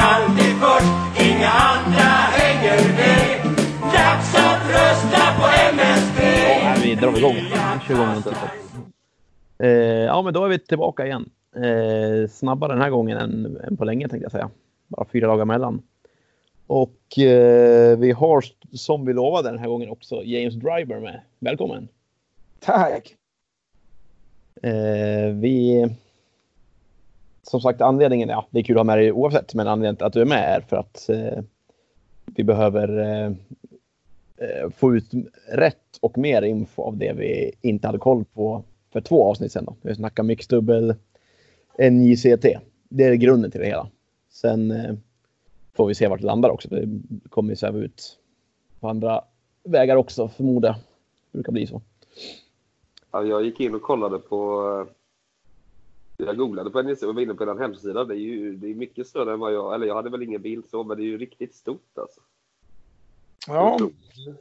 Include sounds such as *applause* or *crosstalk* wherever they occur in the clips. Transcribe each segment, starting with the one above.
alltid först. Inga andra hänger med. Dags att rösta på MSB. Ja, vi drar igång. 20 minuter. Eh, ja, men då är vi tillbaka igen. Eh, snabbare den här gången än, än på länge tänkte jag säga. Bara fyra dagar mellan. Och eh, vi har som vi lovade den här gången också James Driver med. Välkommen! Tack! Eh, vi... Som sagt anledningen, ja det är kul att ha med dig oavsett, men anledningen till att du är med är för att eh, vi behöver eh, eh få ut rätt och mer info av det vi inte hade koll på för två avsnitt sedan. Då. Vi snackar mixdubbel, NJCT. Det är grunden till det hela. Sen eh, får vi se vart det landar också. Det kommer ju sväva ut på andra vägar också förmodar jag. Det brukar bli så. Ja, jag gick in och kollade på... Eh, jag googlade på NJC och var inne på den hemsidan. Det är ju det är mycket större än vad jag... Eller jag hade väl ingen bild så, men det är ju riktigt stort alltså. Ja,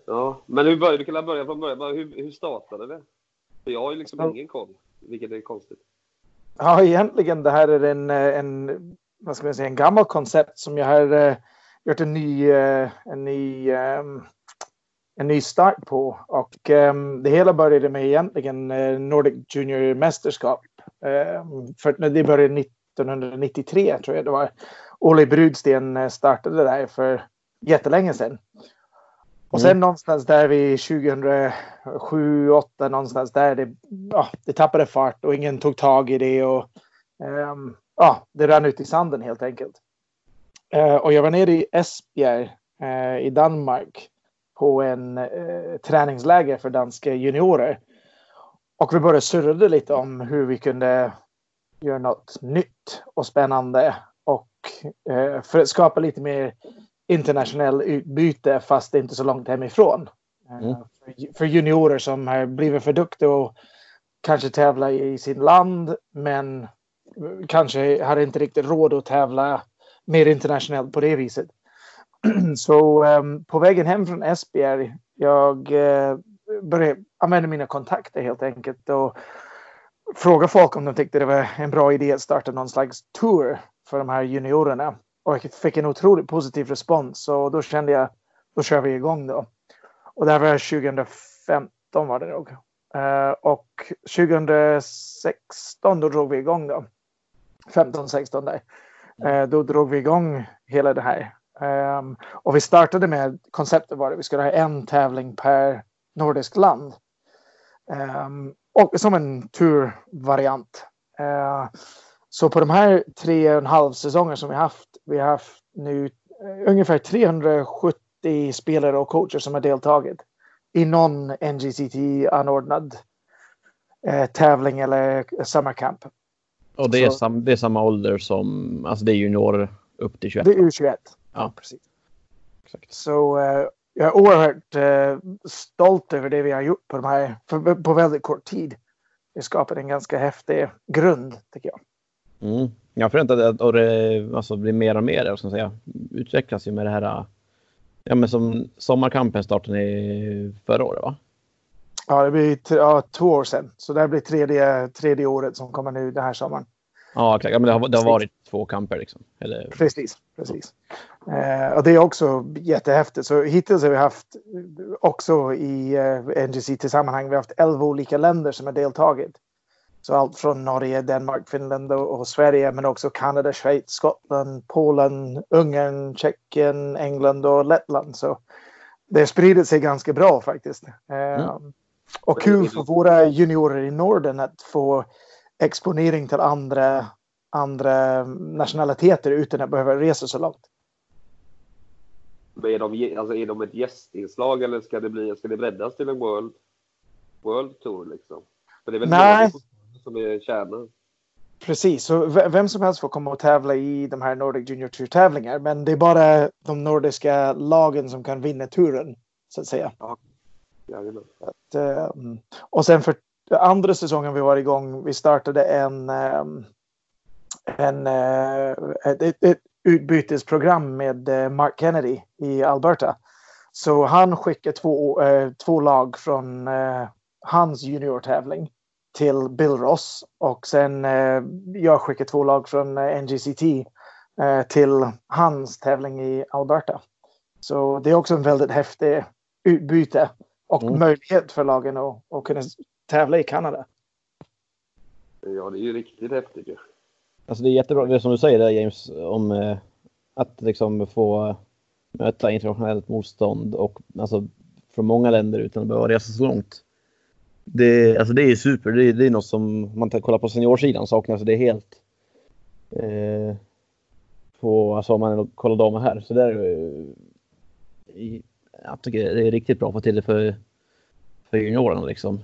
Ja, men hur började, vi kan börja från början. Hur, hur startade det? För jag har ju liksom Ja. ingen koll, vilket är konstigt. ja, egentligen det här är en, en, vad ska man säga, en gammal koncept som jag har eh, gjort en ny, eh, en ny, ehm, en ny start på. Och ehm, det hela började med egentligen eh, Nordic Junior Mästerskap. Ehm, för när det började 1993 tror jag det var. Olle Brudsten eh, startade där för jättelänge sedan. Och sen Mm. någonstans där vid 2007, 2008 någonstans där det, ja, det tappade fart och ingen tog tag i det och ehm, ja, det rann ut i sanden helt enkelt. Eh, och jag var nere i Esbjerg eh, i Danmark på en eh, träningsläger för danska juniorer. Och vi började surrade lite om hur vi kunde göra något nytt och spännande och eh, för att skapa lite mer internationell utbyte fast det är inte så långt hemifrån. Eh, Mm. för- För juniorer som har blivit för duktiga och kanske tävla i sin land men kanske har inte riktigt råd att tävla mer internationellt på det viset. *clears throat* Så ehm, på vägen hem från Esbjerg, jag uh, började använda mina kontakter helt enkelt och fråga folk om de tyckte det var en bra idé att starta någon slags tour för de här juniorerna. Och jag fick en otroligt positiv respons och då kände jag, då kör vi igång då. Och det här var 2015 var det nog. Eh, och 2016 då drog vi igång då. 15, 16 där. Eh, då drog vi igång hela det här. Ehm, och vi startade med konceptet var det vi skulle ha en tävling per nordisk land. Ehm, och som en turvariant. Eh, så på de här tre och en halv säsonger som vi haft, vi har haft nu eh, ungefär 370 spelare och coacher som har deltagit i någon NGCT-anordnad eh, tävling eller summercamp. Och det är, sam, det är samma ålder som, alltså det är junior upp till 21. Det är U21. Ja. precis. Exakt. Så eh, jag är oerhört eh, stolt över det vi har gjort på de här för, på väldigt kort tid. Vi skapade en ganska häftig grund tycker jag. Mm. Jag förväntar mig att och det alltså, blir mer och mer, jag ska säga, utvecklas ju med det här. Ja, men som sommarkampen startade i förra året, va? Ja, det blir ja, två år sedan. Så det här blir tredje, tredje året som kommer nu den här sommaren. Ja, exakt. Ja, men det har, det har varit två kamper liksom. Eller, Precis, precis. Eh, och det är också jättehäftigt. Så hittills har vi haft eh, också i eh, NGC-sammanhang, vi har haft 11 olika länder som har deltagit. Så allt från Norge, Danmark, Finland och, och Sverige, men också Kanada, Schweiz, Skottland, Polen, Ungern, Tjeckien, England och Lettland. Så det har spridit sig ganska bra faktiskt. Eh, Och kul för våra juniorer i Norden att få exponering till andra, andra nationaliteter utan att behöva resa så långt. Men är, de, alltså, är de ett gästinslag eller ska det, bli, ska det breddas till en World, world Tour? Liksom? För det är väl Nej. det som är kärnan. Precis, så vem som helst får komma och tävla i de här Nordic Junior Tour tävlingar. Men det är bara de nordiska lagen som kan vinna turen. Så att säga. Jajamän. Att, eh, och sen för andra säsongen vi var igång, vi startade en, eh, en, eh, ett, ett, utbytesprogram med eh, Mark Kennedy i Alberta. Så han skickar två, eh, två lag från eh, hans juniortävling till Bill Ross och sen eh, jag skickar två lag från eh, NGCT eh, till hans tävling i Alberta. Så det är också en väldigt häftig utbyte och mm. möjlighet för lagen att, att kunna tävla i Kanada. Ja, det är ju riktigt häftigt. Alltså det är jättebra, det som du säger där James, om eh, att liksom få möta internationellt motstånd och alltså från många länder utan att behöva resa så långt. Det, alltså det är super. Det är, det är något som man kollar på seniorsidan saknas. Det är helt eh, på, alltså om man kollar damer här. Så där, eh, jag tycker det är riktigt bra att få till det för, för juniorerna liksom.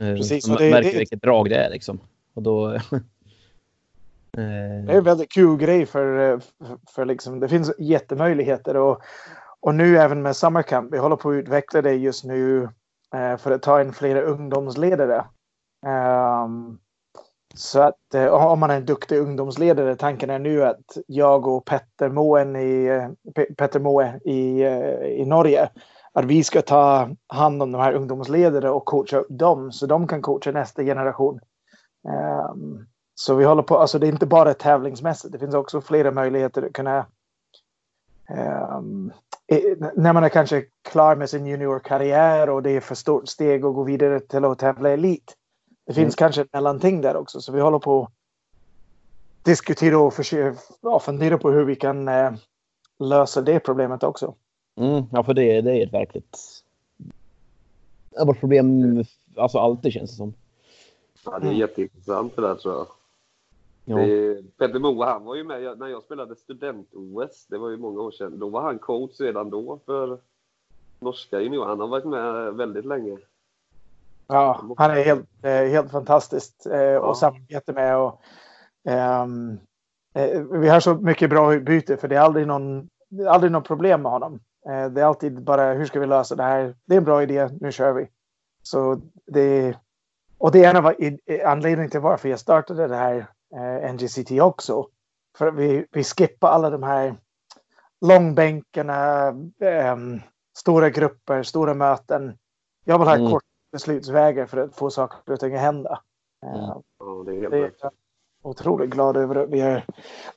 Eh, Precis. Man det, märker det, vilket drag det är liksom. Och då, *laughs* Eh, det är en väldigt kul grej för, eh, för, liksom, det finns jättemöjligheter och, och nu även med Summer Camp, vi håller på att utveckla det just nu eh, för att ta in flera ungdomsledare. Um, så att eh, om man är en duktig ungdomsledare, tanken är nu att jag och Petter Moen i, Petter Moe i, eh, i Norge, att vi ska ta hand om de här ungdomsledare och coacha upp dem så de kan coacha nästa generation. Um, så vi håller på, alltså det är inte bara tävlingsmässigt, det finns också flera möjligheter att kunna um, när man är kanske klar med sin juniorkarriär och det är för stort steg att gå vidare till att tävla elit. Det finns mm. kanske ett mellanting där också, så vi håller på att diskutera och försöka, ja, fundera på hur vi kan eh, lösa det problemet också. Mm, ja, för det, det är ett verkligt vårt problem, alltså alltid känns det som. Ja, det är jätteintressant det där tror jag. Det, Petter Moa, han var ju med när jag spelade student-OS. Det var ju många år sedan. Då var han coach redan då för norska juniorer. Han har varit med väldigt länge. Ja, han är helt, eh, helt fantastisk eh, ja. att samarbeta med. Och, um, vi har så mycket bra utbyte för det är aldrig någon, aldrig någon problem med honom. Det är alltid bara hur ska vi lösa det här? Det är en bra idé, nu kör vi. Så det, och det är en av anledningen till varför jag startade det här eh, NGCT också. För vi, vi skippar alla de här långbänkarna, eh, stora grupper, stora möten. Jag vill ha mm. kort beslutsvägar för att få saker och ting att hända. Mm. Uh, det är, det är jag otroligt glad över att vi har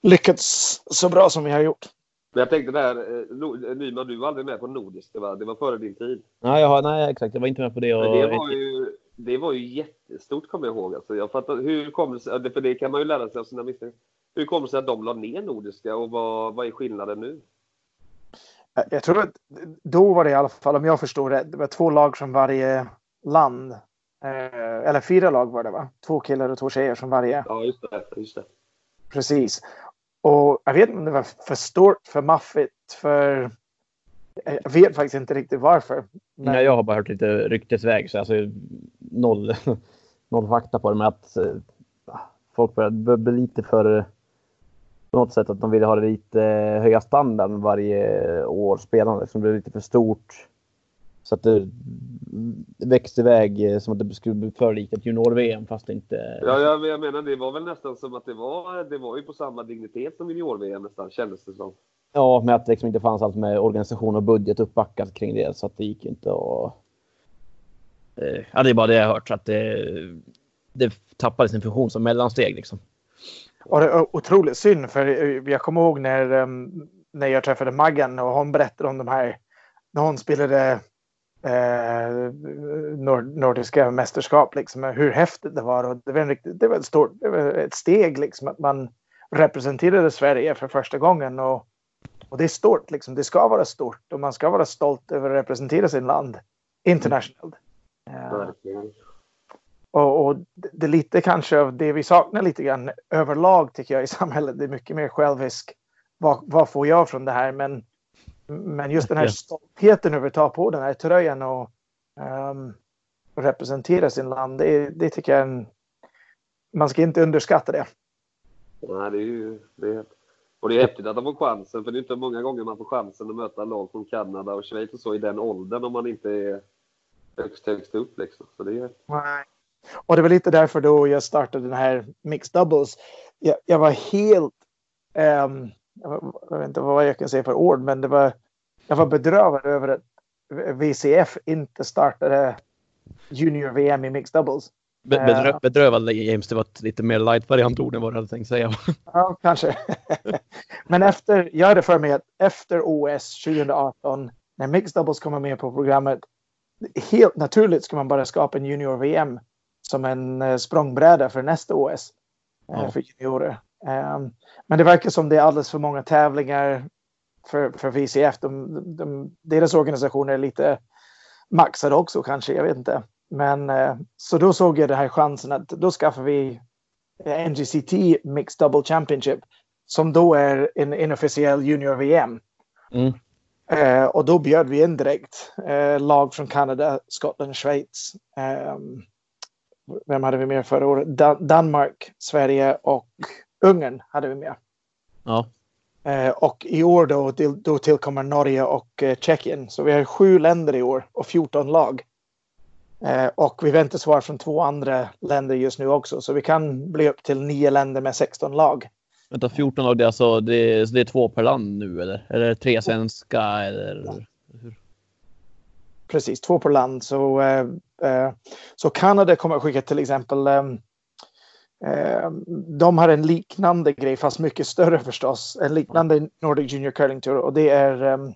lyckats så bra som vi har gjort. Men jag tänkte där, eh, Nyman, du var aldrig med på Nordisk, det var, det var före din tid. Nej, jag har, nej, exakt. Jag var inte med på det. Och... Men det var ju det var ju jättestort kommer jag ihåg. Alltså, jag fattar, hur kommer det sig, för det kan man ju lära sig av sina misstag. Hur kommer det sig att de la ner Nordiska och vad, vad är skillnaden nu? Jag tror att då var det i alla fall, om jag förstår rätt, det var två lag från varje land. Eh, eller fyra lag var det va? Två killar och två tjejer från varje. Ja, just det. Just det. Precis. Och jag vet inte om det var för stort, för maffigt, för jag vet faktiskt inte riktigt varför. Men... Nej, jag har bara hört lite ryktesväg, så alltså noll, *laughs* noll fakta på det. Men att äh, folk börjar bli lite för på något sätt att de vill ha det lite höja standarden varje år spelande. Som blir lite för stort. Så att det växte iväg som att det skulle bli för likt ett junior-VM fast inte... Ja, jag, jag menar det var väl nästan som att det var, det var ju på samma dignitet som junior-VM nästan kändes det som. Ja, med att det liksom inte fanns allt med organisation och budget uppbackat kring det så att det gick inte att... Eh, ja, det är bara det jag har hört så att det, det tappade sin funktion som mellansteg liksom. Och det är otroligt synd för eh, jag kommer ihåg när, eh, när jag träffade Maggan och hon berättade om de här när hon spelade eh, nord, nordiska mästerskap, liksom, hur häftigt det var. Och det var, en riktigt, det var ett, stort, det var ett steg liksom, att man representerade Sverige för första gången. Och och det är stort, liksom. det ska vara stort och man ska vara stolt över att representera sin land internationellt. Uh, och, och, det är lite kanske av det vi saknar lite grann överlag tycker jag i *laughs* samhället. Det är mycket mer självisk. Vad, vad får jag från det här? Men, men just den här stoltheten över att ta på den här tröjan och um, representera sin land. Det, det tycker jag en, man ska inte underskatta det. Nej, det är ju det är och det är häftigt att de får chansen, för det är inte många gånger man får chansen att möta lag från Kanada och Schweiz och så i den åldern om man inte är högst, högst upp. Liksom. Så det är... Och det var lite därför då jag startade den här Mixed Doubles. Jag, jag var helt Um, jag vet inte vad jag kan säga för ord, men det var, jag var bedrövad över att VCF inte startade junior-VM i mixed doubles. Bedrö uh, bedrövad James, det var ett lite mer light-variant ord än vad du hade tänkt säga. *laughs* ja, kanske. *laughs* men efter, jag hade för mig att efter OS 2018, när mixed doubles kommer med på programmet, helt naturligt ska man bara skapa en junior-VM som en uh, språngbräda för nästa OS uh, ja. för juniorer. Um, men det verkar som det är alldeles för många tävlingar för, för VCF. De, de, deras organisationer är lite maxade också kanske, jag vet inte. Men uh, så då såg jag den här chansen att då skaffar vi NGCT Mixed Double Championship som då är en inofficiell junior-VM. Mm. Uh, och då bjöd vi in direkt lag från Kanada, Skottland, Schweiz. Um, vem hade vi med förra året? Dan Danmark, Sverige och Ungern hade vi med. Ja. Och i år då, då tillkommer Norge och Tjeckien. Så vi har sju länder i år och 14 lag. Och vi väntar svar från två andra länder just nu också. Så vi kan bli upp till nio länder med 16 lag. Vänta, 14 lag, det är alltså det är, det är två per land nu eller? Eller tre svenska eller? Hur? Precis, två per land. Så, eh, eh, så Kanada kommer att skicka till exempel eh, eh, de har en liknande grej, fast mycket större förstås. En liknande Nordic Junior Curling Tour och det är um,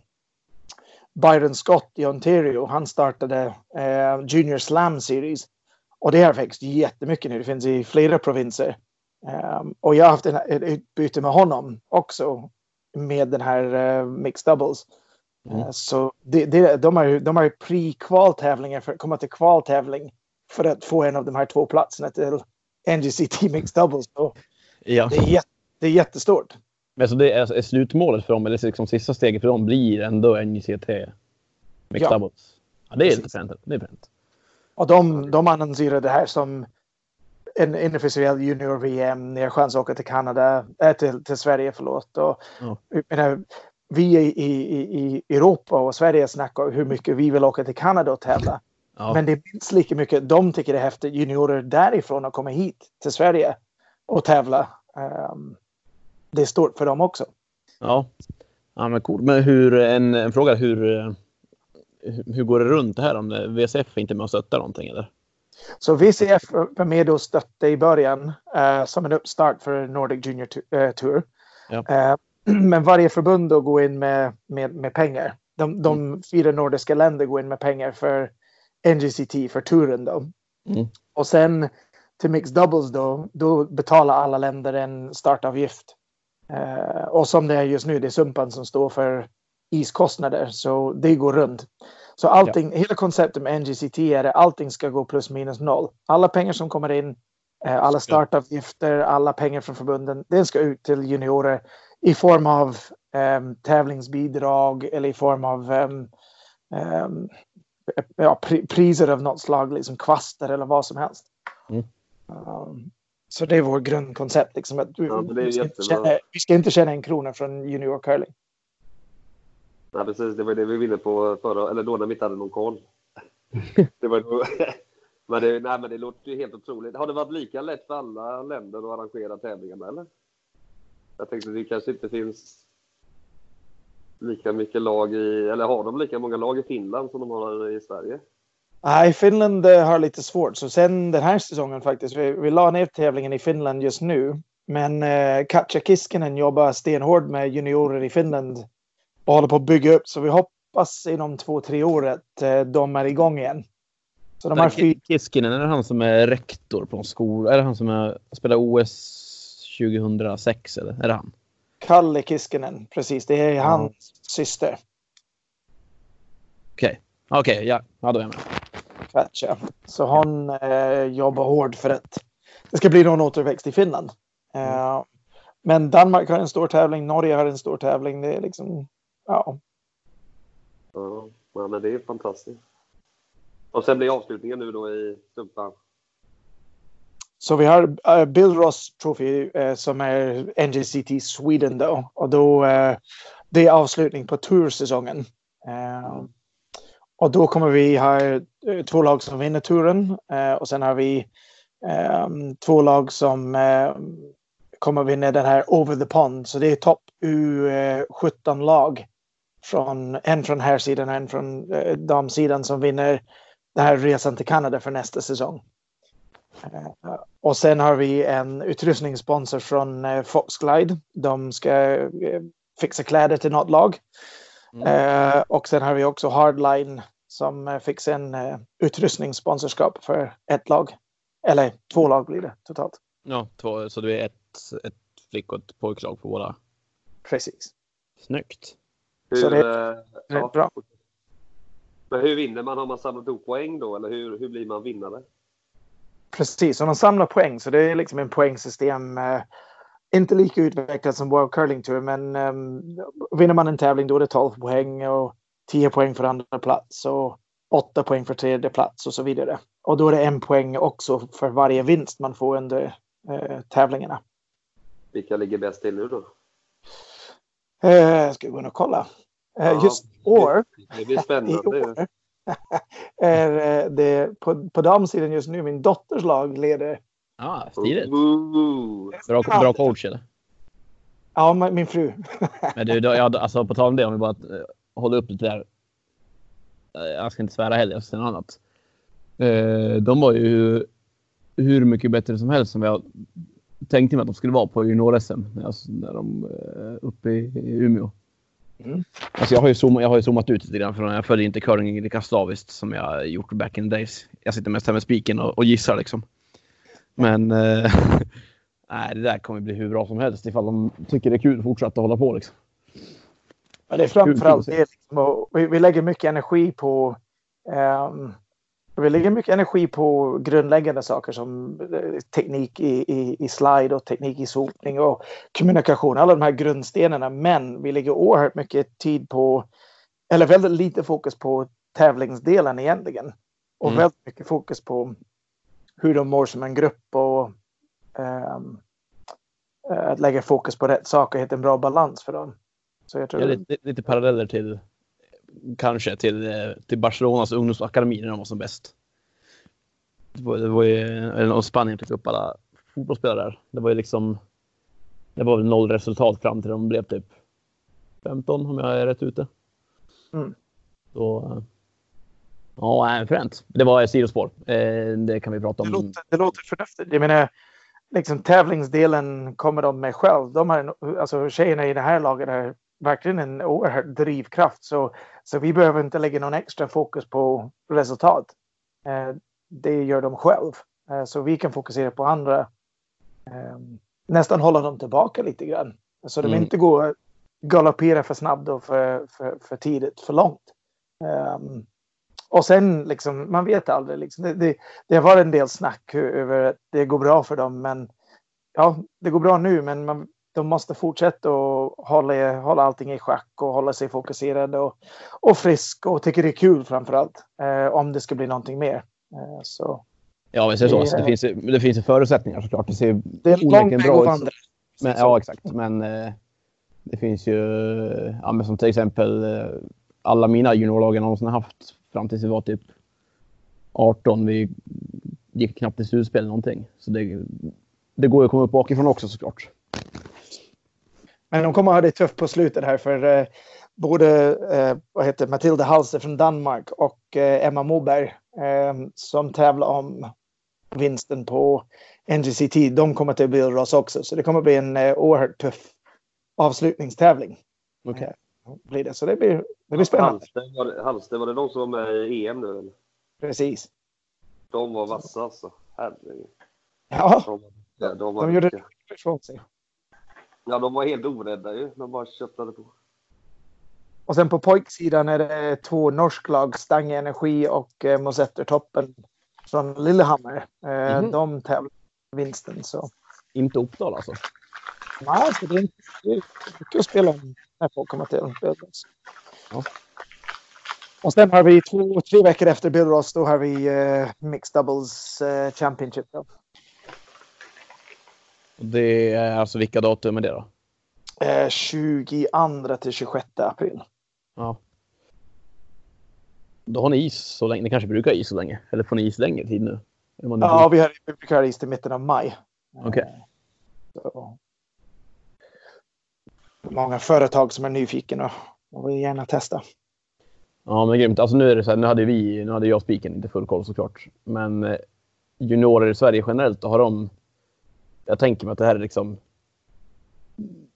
Byron Scott i Ontario. Han startade uh, Junior Slam Series och det har växt jättemycket nu. Det finns i flera provinser. Um, och jag har haft ett utbyte med honom också med den här uh, Mixed Doubles. Mm. Uh, så det, det, de har ju de har pre-kvaltävlingar för att komma till kvaltävling för att få en av de här två platserna till NGCT Mixed Doubles. Så ja. det, är det är jättestort. Men så det är, är slutmålet för dem, eller liksom sista steget för dem blir ändå Mixed ja. Doubles? Ja, det är fränt. Det är fränt. Och de, de annonserar det här som en inofficiell junior-VM. Ni har chans att åka till Kanada, äh, till, till Sverige, förlåt. Och, ja. menar, vi i, i, i Europa och Sverige snackar hur mycket vi vill åka till Kanada och tävla. Ja. Men det är minst lika mycket de tycker det är häftigt, juniorer därifrån, att komma hit till Sverige och tävla. Um, det är stort för dem också. Ja, ja men coolt. Men hur, en, en fråga, hur, hur går det runt det här om VCF inte är med och stöttar någonting eller? Så VCF var med och stötte i början uh, som en uppstart för Nordic Junior uh, Tour. Ja. Uh, men varje förbund då går in med, med, med pengar. De, de mm. fyra nordiska länder går in med pengar för NGCT, för turen då. Mm. Och sen till Mixed Doubles då, då betalar alla länder en startavgift. Uh, och som det är just nu, det är Sumpan som står för iskostnader, så det går runt. Så allting, ja. hela konceptet med NGCT är att allting ska gå plus minus noll. Alla pengar som kommer in, eh, alla startavgifter, alla pengar från förbunden, det ska ut till juniorer i form av um, tävlingsbidrag eller i form av um, um, ja, priser av något slag, liksom kvaster eller vad som helst. Mm. Um, så det är vår grundkoncept. Liksom, att vi, ja, vi, ska tjäna, vi, ska inte tjäna en krona från junior curling. Nej, precis. Det var det vi ville på förra, eller då när vi inte hade någon koll. *laughs* det var då. *laughs* Men det, nej, men det låter ju helt otroligt. Har det varit lika lätt för alla länder att arrangera tävlingarna, eller? Jag tänkte att det kanske inte finns lika mycket lag i, eller har de lika många lag i Finland som de har i Sverige? Nej, Finland eh, har lite svårt. Så sen den här säsongen faktiskt, vi, vi la ner tävlingen i Finland just nu. Men eh, Katja Kiskinen jobbar stenhårt med juniorer i Finland och håller på att bygga upp. Så vi hoppas inom två, tre år att eh, de är igång igen. Så de fyr... Kiskinen, är det han som är rektor på en skola? Är det han som är, spelar OS 2006? Eller är det han? Kalle Kiskinen, precis. Det är hans mm. syster. Okej, okay. okej, okay, ja. ja, då är jag med. Katja. Så hon eh, jobbar hårt för att det ska bli någon återväxt i Finland. Eh, men Danmark har en stor tävling, Norge har en stor tävling. Det är liksom ja. Ja, men det är fantastiskt. Och sen blir avslutningen nu då i Stumpan. Så vi har uh, Bill Ross Trophy uh, som är NGCT Sweden då. Och då uh, det är avslutning på tursäsongen. Uh, och då kommer vi ha eh, två lag som vinner turen eh, och sen har vi ehm, två lag som eh, kommer vinna den här Over the Pond. Så det är topp U17 lag. Från, en från här sidan och en från eh, damsidan som vinner den här resan till Kanada för nästa säsong. Eh, och sen har vi en utrustningssponsor från eh, Foxglide. De ska eh, fixa kläder till något lag. Mm. Eh, och sen har vi också Hardline som eh, fixar en eh, utrustningssponsorskap för ett lag. Eller två lag blir det totalt. Ja, två, så det är ett, ett flick och ett pojklag på båda? Precis. Snyggt. Hur, så det är ja, bra. Men hur vinner man? Har man samlat ihop poäng då? Eller hur, hur blir man vinnare? Precis, och de samlar poäng. Så det är liksom en poängsystem. Inte lika utvecklat som World Curling Tour, men um, vinner man en tävling då är det 12 poäng och 10 poäng för andra plats och 8 poäng för tredje plats och så vidare. Och då är det en poäng också för varje vinst man får under eh, tävlingarna. Vilka ligger bäst till nu då? Eh, ska vi gå in och kolla. Eh, ja, just år. Det blir spännande. *laughs* *laughs* är eh, det på, på damsidan just nu min dotters lag leder. Ja, ah, stiligt. Bra, bra coach eller? Ja, min fru. *laughs* Men du, ja, alltså på tal om det, om vi bara eh, håller upp lite där. Eh, jag ska inte svära heller, jag ska säga något annat. De var ju hur mycket bättre som helst som jag tänkte mig att de skulle vara på junior-SM när de uppe i Umeå. Mm. Alltså jag, har ju zoomat, jag har ju zoomat ut lite grann från jag följde inte curling lika slaviskt som jag gjort back in the days. Jag sitter mest här med spiken och, och gissar liksom. Men eh, *laughs* nej, det där kommer bli hur bra som helst ifall de tycker det är kul att fortsätta hålla på liksom. Ja, det är framförallt det. Liksom, vi, vi lägger mycket energi på um, vi lägger mycket energi på grundläggande saker som eh, teknik i, i, i slide och teknik i sopning och kommunikation. Alla de här grundstenarna. Men vi lägger oerhört mycket tid på, eller väldigt lite fokus på tävlingsdelen egentligen. Och mm. väldigt mycket fokus på hur de mår som en grupp och um, att lägga fokus på rätt saker och hitta en bra balans för dem. Så jag tror... Ja, lite, lite paralleller till kanske till, eh, till Barcelonas ungdomsakademi när de var som bäst. Det var, det var ju, eller Spanien fick upp alla fotbollsspelare där. Det var ju liksom, det var väl noll resultat fram till de blev typ 15 om jag är rätt ute. Mm. Så, ja, fränt. Det var sidospår. Eh, det kan vi prata om. Det låter, det låter förnuftigt. Jag menar, liksom tävlingsdelen kommer de med själv. De har, alltså tjejerna i det här laget är verkligen en oerhörd drivkraft. Så, så vi behöver inte lägga någon extra fokus på resultat. Eh, det gör de själv. Eh, så vi kan fokusera på andra. Nästan hålla dem tillbaka lite grann. Så mm. de inte går galoppera för snabbt och för, för, för tidigt, för långt. Och sen liksom, man vet aldrig. Liksom, det, det, det har varit en del snack över att det går bra för dem. Men ja, det går bra nu, men man, de måste fortsätta och hålla, hålla allting i schack och hålla sig fokuserade och, och frisk och tycker det är kul framför allt. Eh, om det ska bli någonting mer. Eh, så. Ja, men så. Det, så. det, finns, det finns förutsättningar såklart. Det ser det är onekligen bra ut. Men, ja, exakt. Men eh, det finns ju, ja, men som till exempel eh, alla mina juniorlag jag någonsin haft fram tills vi var typ 18. Vi gick knappt i slutspel någonting. Så det, det går ju att komma upp bakifrån också såklart. Men de kommer att ha det tufft på slutet här för eh, både eh, vad heter Matilda Halse från Danmark och eh, Emma Moberg eh, som tävlar om vinsten på NGCT. De kommer till Billross också, så det kommer att bli en eh, oerhört tuff avslutningstävling. Okay. Blir det. Så det blir, det blir spännande. Halsten var, det, Halsten, var det de som var med i EM nu? Eller? Precis. De var vassa alltså. Herregud. Ja, de, de, de, de gjorde det ifrån sig. Ja, de var helt orädda ju. De bara köttade på. Och sen på pojksidan är det två norsklag, Stange Energi och eh, Mosettertoppen från Lillehammer. Eh, mm. De tävlar vinsten. Så. Inte Uppsala alltså? Nej, det är inte mycket att spela om när folk kommer till Billross. Ja. Och sen har vi två, tre veckor efter Billross, då har vi eh, Mixed Doubles eh, Championship. Då. Det är alltså vilka datum är det då? Eh, 22 till 26 april. Ja. Då har ni is så länge. Ni kanske brukar ha is så länge? Eller får ni is längre tid nu? Ja, vi, har, vi brukar ha is till mitten av maj. Okej. Okay. Många företag som är nyfikna och vill gärna testa. Ja, men grymt. Alltså nu är det så här, nu hade vi, nu hade jag spiken inte full koll såklart, men eh, juniorer i Sverige generellt, har de... Jag tänker mig att det här är liksom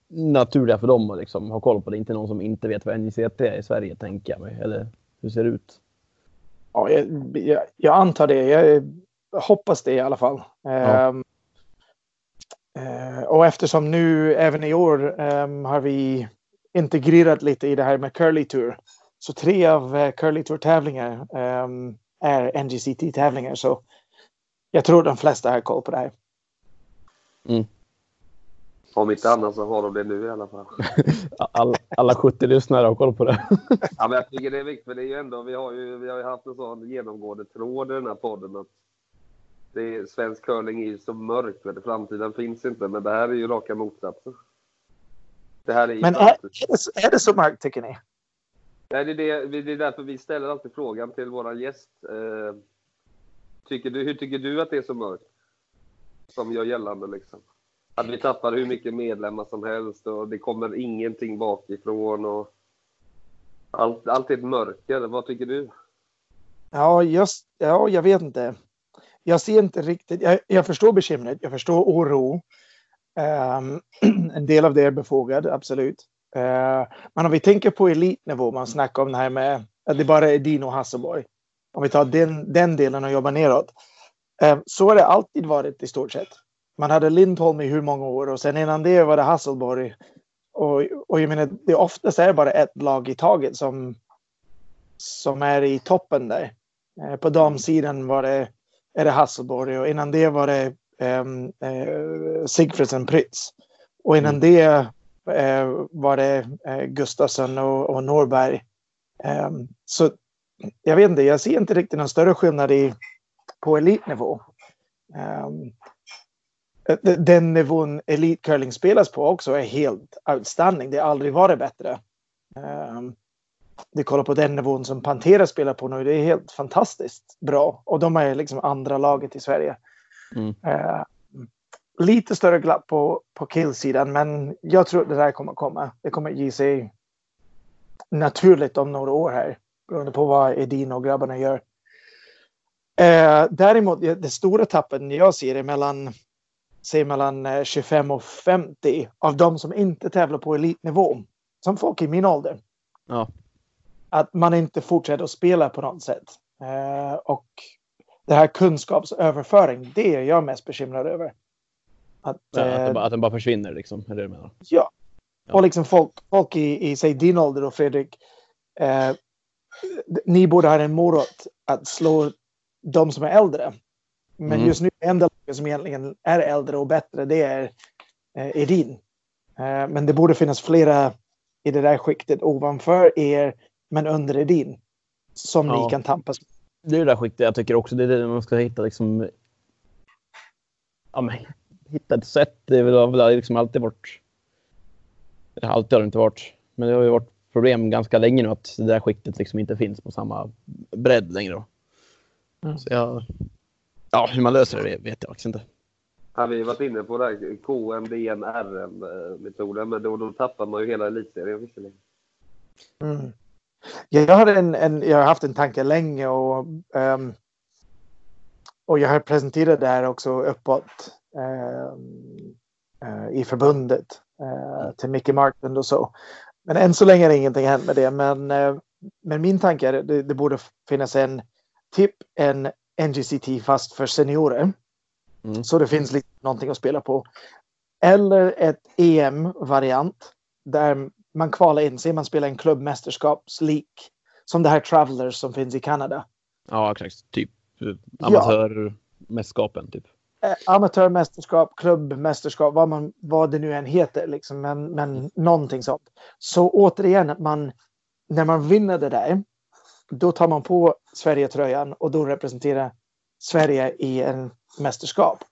naturliga för dem att liksom ha koll på det. Inte någon som inte vet vad NJCT är i Sverige, tänker jag mig. Eller hur ser det ut? Ja, jag, jag, jag antar det. Jag hoppas det i alla fall. Ja. Um, uh, och eftersom nu även i år um, har vi integrerat lite i det här med Curly Tour. Så tre av uh, Curly Tour tävlingar um, är NGCT tävlingar. Så jag tror de flesta har koll på det här. Mm. Om inte annat så har de det nu i alla fall. *laughs* alla, alla 70 lyssnare har koll på det. ja, men jag tycker det är viktigt, för det är ju ändå, vi har ju, vi har ju haft en sån genomgående tråd i den här podden att det är, svensk curling är ju så mörk, men framtiden finns inte. Men det här är ju raka motsatsen. Det här är men är, är, det, är det så mörkt, tycker ni? Nej, det är, det, det är därför vi ställer alltid frågan till vår gäst. Eh, tycker du, hur tycker du att det är så mörkt? Som gör gällande liksom att vi tappar hur mycket medlemmar som helst och det kommer ingenting bakifrån. Och allt, allt är ett mörker. Vad tycker du? Ja, just, ja, jag vet inte. Jag ser inte riktigt. Jag, jag förstår bekymret. Jag förstår oro. Um, *clears throat* en del av det är befogad, absolut. Uh, men om vi tänker på elitnivå, man snackar om det här med att det bara är Dino Hasselborg. Om vi tar den, den delen och jobbar neråt. Uh, så har det alltid varit i stort sett man hade Lindholm i hur många år och sen innan det var det Hasselborg. Och, och jag menar, det oftast är bara ett lag i taget som, som är i toppen där. På damsidan var det, är det Hasselborg och innan det var det um, uh, Sigfridsen Prytz. Och innan mm. det uh, var det uh, Gustafsson och, och Norberg. Um, så jag vet inte, jag ser inte riktigt någon större skillnad i, på elitnivå. Um, den nivån elitcurling spelas på också är helt outstanding. Det har aldrig varit bättre. Um, vi kollar på den nivån som Pantera spelar på nu. Det är helt fantastiskt bra. Och de är liksom andra laget i Sverige. Mm. Uh, lite större glapp på, på killsidan, men jag tror det där kommer komma. Det kommer ge sig naturligt om några år här. Beroende på vad Edin och grabbarna gör. Uh, däremot, det stora tappen jag ser är mellan säg mellan 25 eh, och 50 av de som inte tävlar på elitnivå. Som folk i min ålder. Ja. Att man inte fortsätter att spela på något sätt. Eh, och det här kunskapsöverföring, det är jag mest bekymrad över. Att, ja, att, den, bara, att den bara försvinner liksom, är det du menar? Ja. ja. Och liksom folk, folk i, i säg din ålder och Fredrik. Eh, ni borde ha en morot att slå de som är äldre. Men mm. just nu, enda som egentligen är äldre och bättre, det är eh, Edin. Eh, men det borde finnas flera i det där skiktet ovanför er, men under Edin. Som ja. ni kan tampas med. Det är det där skiktet jag tycker också. Det är det man ska hitta liksom. Ja, men hitta ett sätt. Det har väl liksom alltid varit. Alltid har det inte varit, men det har ju varit problem ganska länge nu att det där skiktet liksom inte finns på samma bredd längre. Mm. Så jag, Ja, hur man löser det vet jag faktiskt inte. Ja, vi har varit inne på det här KMDN RM-metoden, men då, då tappar man ju hela elitserien visserligen. Mm. Jag, har en, en, jag har haft en tanke länge och, um, och jag har presenterat det här också uppåt um, uh, i förbundet uh, till Micke Marklund och så. Men än så länge har ingenting hänt med det. Men, uh, men min tanke är att det, det borde finnas en typ en NGCT fast för seniorer. Mm. Så det finns lite någonting att spela på. Eller ett EM-variant där man kvalar in sig, man spelar en klubbmästerskapslik. Som det här Travelers som finns i Kanada. Ja, exakt. Typ amatörmästerskapen. Typ. Eh, amatörmästerskap, klubbmästerskap, vad, man, vad det nu än heter. Liksom. Men, men någonting sånt. Så återigen, att man, när man vinner det där då tar man på Sverigetröjan och då representerar Sverige i en mästerskap.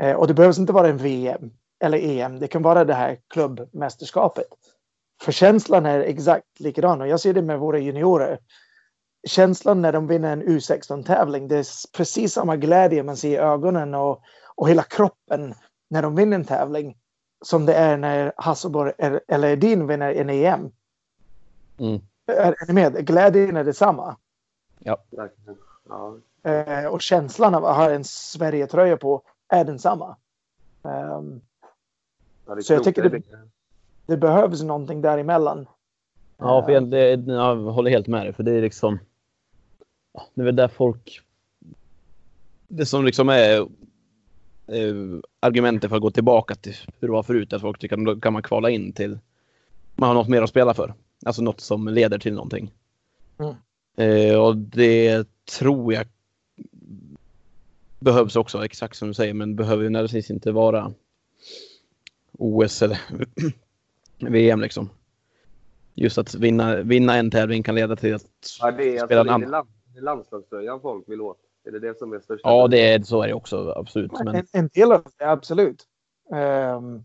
Eh, och det behöver inte vara en VM eller EM. Det kan vara det här klubbmästerskapet. För känslan är exakt likadan och jag ser det med våra juniorer. Känslan när de vinner en U16-tävling, det är precis samma glädje man ser i ögonen och, och hela kroppen när de vinner en tävling som det är när Hasselborg eller Edin vinner en EM. Mm. Är, är ni med? Glädjen är detsamma. Ja. ja. Eh, och känslan av att ha en Sverige-tröja på är densamma. Um, ja, så jag tycker det, det behövs någonting däremellan. Ja, för jag, det, jag håller helt med dig. För det är liksom... Det är väl där folk... Det som liksom är eh, argumentet för att gå tillbaka till hur det var förut. Att folk tycker att kan man kvala in till... Man har något mer att spela för. Alltså något som leder till någonting. Mm. Eh, och det tror jag behövs också, exakt som du säger, men behöver ju nödvändigtvis inte vara OS eller *clears throat* VM liksom. Just att vinna, vinna en tävling kan leda till att ja, det är, spela alltså, en det annan. är landslagströjan folk vill åt. Är det det som är största? Ja, det är, så är det också. Absolut. Men... En, en del av det, absolut. Um,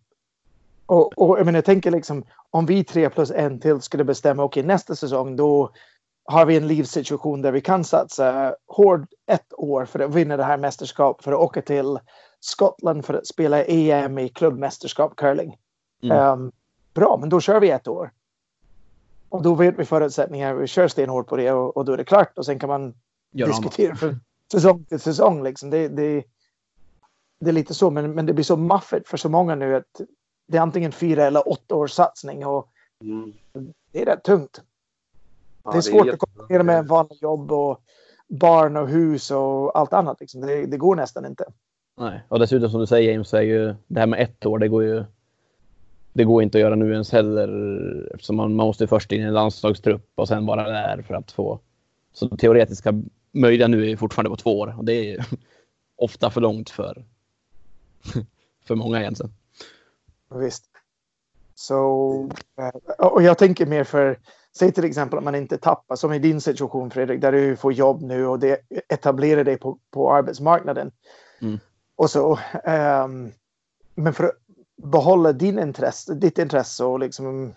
och, och jag, menar, jag tänker liksom om vi tre plus en till skulle bestämma okej okay, nästa säsong då har vi en livssituation där vi kan satsa hårt ett år för att vinna det här mästerskapet för att åka till Skottland för att spela EM i klubbmästerskap curling. Mm. Um, bra, men då kör vi ett år. Och då vet vi förutsättningar. Vi kör stenhårt på det och, och då är det klart och sen kan man Gör diskutera för säsong till säsong. Liksom. Det, det, det är lite så, men, men det blir så maffigt för så många nu att det är antingen fyra eller åtta års satsning och mm. det är rätt tungt. Ja, det är svårt det är att kombinera med vanliga jobb och barn och hus och allt annat. Liksom. Det, det, går nästan inte. Nej, och dessutom som du säger James, är ju det här med ett år, det går ju det går inte att göra nu ens heller eftersom man, man måste först in i en landslagstrupp och sen vara där för att få. Så teoretiska möjliga nu är fortfarande på två år och det är *laughs* ofta för långt för, *laughs* för många egentligen. Visst. Så, eh, och jag tänker mer för, säg till exempel att man inte tappar, som i din situation Fredrik, där du får jobb nu och det etablerar dig på, på arbetsmarknaden. Mm. Och så, um, men för att behålla din intresse, ditt intresse och liksom,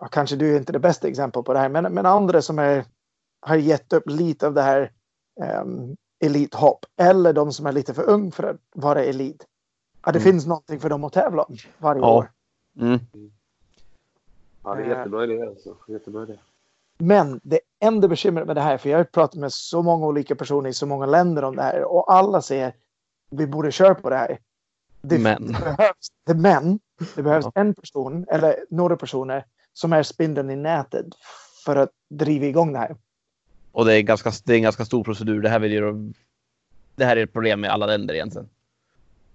ja, kanske du är inte det bästa exemplet på det här, men, men andra som är, har gett upp lite av det här um, elithopp eller de som är lite för ung för att vara elit. Att det mm. finns någonting för dem att tävla om varje ja. år. Mm. Ja, det är jättebra idé. Alltså. Jättebra idé. Men det enda bekymret med det här, för jag har pratat med så många olika personer i så många länder om det här och alla säger vi borde köra på det här. Det men. behövs, det, men, det behövs ja. en person eller några personer som är spindeln i nätet för att driva igång det här. Och det är, ganska, det är en ganska stor procedur. Det här, vill ju, det här är ett problem med alla länder egentligen.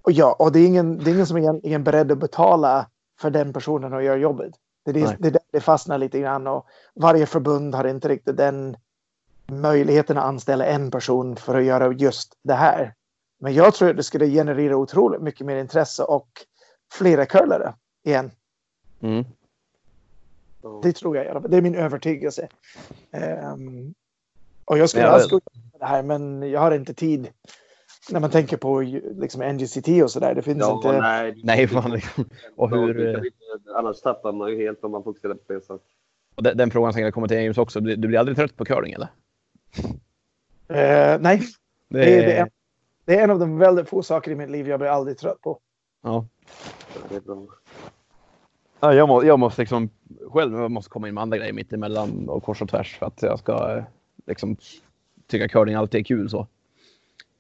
Och ja, och det är ingen, det är ingen som är beredd att betala för den personen att göra jobbet. Det, det, det, det fastnar lite grann och varje förbund har inte riktigt den möjligheten att anställa en person för att göra just det här. Men jag tror att det skulle generera otroligt mycket mer intresse och flera curlare igen. Mm. Det tror jag. Det är min övertygelse. Um, och jag skulle ja, det här, men jag har inte tid. När man tänker på liksom NGCT och sådär. Det finns ja, inte. Nej, nej fan. Och hur... Annars tappar man ju helt om man fokuserar på det. Och den, den frågan jag kommer till James också. Du, du blir aldrig trött på curling eller? Uh, nej. Det... Det, är, det, är, det är en av de väldigt få saker i mitt liv jag blir aldrig trött på. Ja. Ja, jag, må, jag måste liksom själv jag måste komma in med andra grejer mitt emellan och kors och tvärs för att jag ska liksom tycka curling alltid är kul så.